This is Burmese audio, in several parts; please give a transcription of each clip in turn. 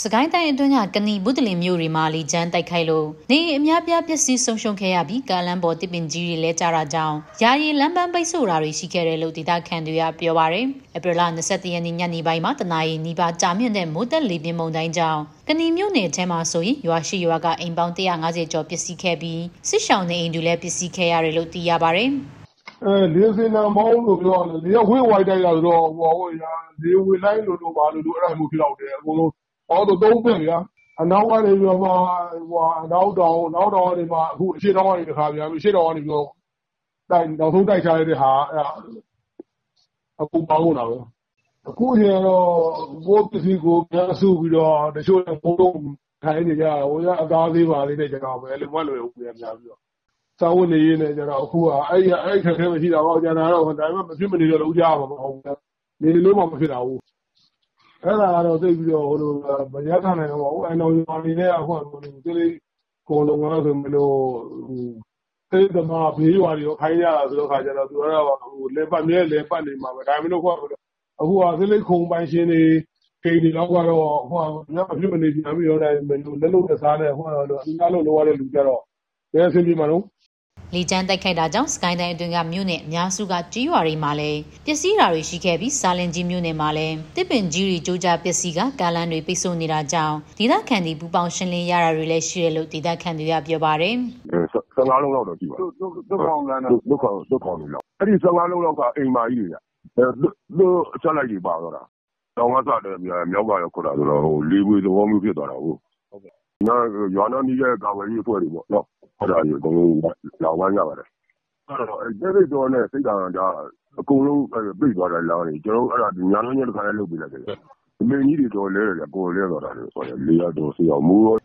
စကိုင်းတိုင်းအတွင်းကကဏီဘုဒ္ဓလင်မြို့တွေမှာလီကျန်းတိုက်ခိုက်လို့နေအများပြားပျက်စီးဆုံးရှုံးခဲ့ရပြီးကားလမ်းပေါ်တစ်ပင်ကြီးတွေလဲကျတာကြောင့်ယာယီလမ်းပန်းပိတ်ဆို့တာတွေရှိခဲ့တယ်လို့ဒေသခံတွေကပြောပါရယ်။ဧပြီလ22ရက်နေ့ညနေပိုင်းမှာတနအီနီးပါးကြာမြင့်တဲ့မိုးတက်လေပြင်းမုန်တိုင်းကြောင့်ကဏီမြို့နယ်ထဲမှာဆိုရင်ရွာရှိရွာကအိမ်ပေါင်း150ကျော်ပျက်စီးခဲ့ပြီးစစ်ရှောင်းနေအိမ်တွေလည်းပျက်စီးခဲ့ရတယ်လို့သိရပါရယ်။အဲလေစင်နံပေါင်းလို့ပြောတယ်လေဝေးဝိုက်တိုက်ရတော့ဟိုဟိုရာလေဝေးလိုက်လို့လို့ပါလို့အဲ့ဒါမျိုးဖြစ်တော့တယ်အကုန်လုံး ဟောတော့သုံးပင်ဗျာအနောက်ကနေပြီးတော့မှဟိုအနောက်တောင်နောက်တောင်ကနေမှအခုအရှေ့တောင်ကနေတခါပြန်ပြီးအရှေ့တောင်ကနေပြီးတော့တိုက်နောက်ဆုံးတိုက်ချရတဲ့ဟာအဲ့အခုပေါင်းလာပဲအခုကျတော့ကိုပစ္စည်းကိုပြန်စုပြီးတော့တချို့ဘုံလုံးထိုင်နေကြဟိုရအသားသေးပါလေးနဲ့ကျတော့ပဲလုံမလွယ်ဘူးပြန်ပြန်ပြီးတော့စာဝတ်နေရင်းနဲ့ကျတော့အခုကအဲ့အဲ့ခက်ခဲမရှိတာပေါ့ကျန်တာတော့ဒါပေမဲ့မဖြစ်မနေတော့လုံးကြမှာမဟုတ်ဘူးနေလို့မှမဖြစ်တာဘူး အဲ့ဒါကတော့သိပြီးတော့ဟိုလိုမရခံနိုင်တော့ဘူးအနော်ရော်နေနဲ့အခုကဒီလေးကိုလုံးဝဆိုမလို့ဟိုအဲ့ဒါမှဘေးရွာတွေခိုင်းရတာဆိုတော့ခါကျတော့သူကတော့ဟိုလေပတ်မြဲလေပတ်နေမှာပဲဒါမှမဟုတ်ခုကအခုကသလေးခုံပိုင်ရှင်တွေကိန်းတွေတော့ကတော့ဟိုကညမဖြစ်မနေပြန်ပြီးတော့လည်းလက်လုံးနဲ့စားနေဟိုကတော့အများလုံးလိုရတဲ့လူကြတော့ဘယ်အဆင်ပြေမှာလို့ လီကျန်းတိုက်ခိုက်တာကြောင့်စကိုင်းတိုင်းအတွင်းကမြို့နယ်အများစုကကြီးရွာတွေမှာလည်းပျက်စီးတာတွေရှိခဲ့ပြီးစာလင်ကြီးမြို့နယ်မှာလည်းတစ်ပင်ကြီးတွေကြိုးကြပျက်စီးကကားလမ်းတွေပိတ်ဆို့နေတာကြောင့်ဒေသခံတွေပူပေါင်းရှင်းလင်းရတာတွေလည်းရှိတယ်လို့ဒေသခံတွေကပြောပါတယ်။15လုံးလောက်တော့ရှိပါဒုက္ခအောင်လမ်းဒုက္ခဒုက္ခအောင်လောက်အဲ့ဒီ15လုံးလောက်ကအိမ်မာကြီးတွေကအဲသူအချက်လိုက်ကြီးပါတော့တာတောင်ကစားတယ်မြောက်ကရောက်ခေါ်တာဆိုတော့ဟိုလေးဝေးသဘောမျိုးဖြစ်သွားတာဟုတ်ဟုတ်ကဲ့နော်ရွာနာနီးရဲ့ကာဝယ်ရေးအဖွဲ့တွေပေါ့နော် အဲ့ဒါကြီးအကုန်လုံး လာဝိုင်းကြပါတယ်အဲ့တော့အဲ့ဒီပိတ်တော်နဲ့စိတ်ဓာတ်ကအကုန်လုံး ပိတ်သွားတဲ့လောင်းတွေ ကျွန်တော်အဲ့ဒါညာလုံးညတစ်ခါလေးလုပ်ပြလိုက်တယ်အမင်းကြီးတွေ တော့လဲတယ်ကိုလဲတော့တာလေဆိုတော့လေးရတော့စီအောင်မူရော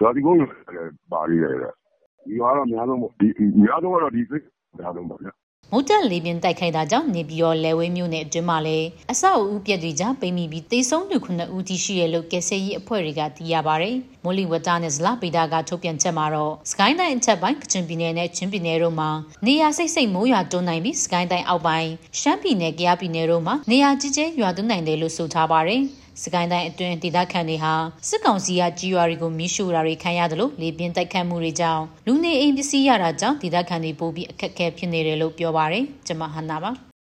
ဓာတိကုန်းလည်း ပါလိမ့်တယ်ဒီကတော့ အများဆုံးပေါ့ဒီအများဆုံးကတော့ဒီစိတ်အများဆုံးပါဗျာ မုတ်တက်လေပြင်းတိုက်ခိုက်တာကြောင့်နေပြည်တော်လဲဝဲမြို့နယ်အတွင်းမှာလည်းအဆောက်အဦပြက်တွေကြောင့်ပိမိပြီးတေဆုံးသူခုနှစ်ဦးထိရှိတယ်လို့ကယ်ဆယ်ရေးအဖွဲ့တွေကသိရပါဗျ။မိုးလီဝတာနဲ့ဇလာပေတာကထုတ်ပြန်ချက်မှာတော့စကိုင်းတိုင်းအထက်ပိုင်းကချင်ပြည်နယ်နဲ့ချင်းပြည်နယ်တို့မှာနေရာစိတ်စိတ်မိုးရွာတွန်းနိုင်ပြီးစကိုင်းတိုင်းအောက်ပိုင်းရှမ်းပြည်နယ်၊ကယားပြည်နယ်တို့မှာနေရာကြီးကျယ်ရွာသွန်းနိုင်တယ်လို့ဆိုထားပါဗျ။ စကိုင်းတိုင်းအတွင်းဒေသခံတွေဟာစစ်ကောင်စီကကြီးရွာတွေကိုမီးရှို့တာတွေခံရတယ်လို့လေပြင်းတိုက်ခတ်မှုတွေကြောင့်လူနေအိမ်ပစ္စည်းရတာကြောင့်ဒေသခံတွေပိုပြီးအခက်အခဲဖြစ်နေတယ်လို့ပြောပါရယ်ကျွန်မဟန်နာပါ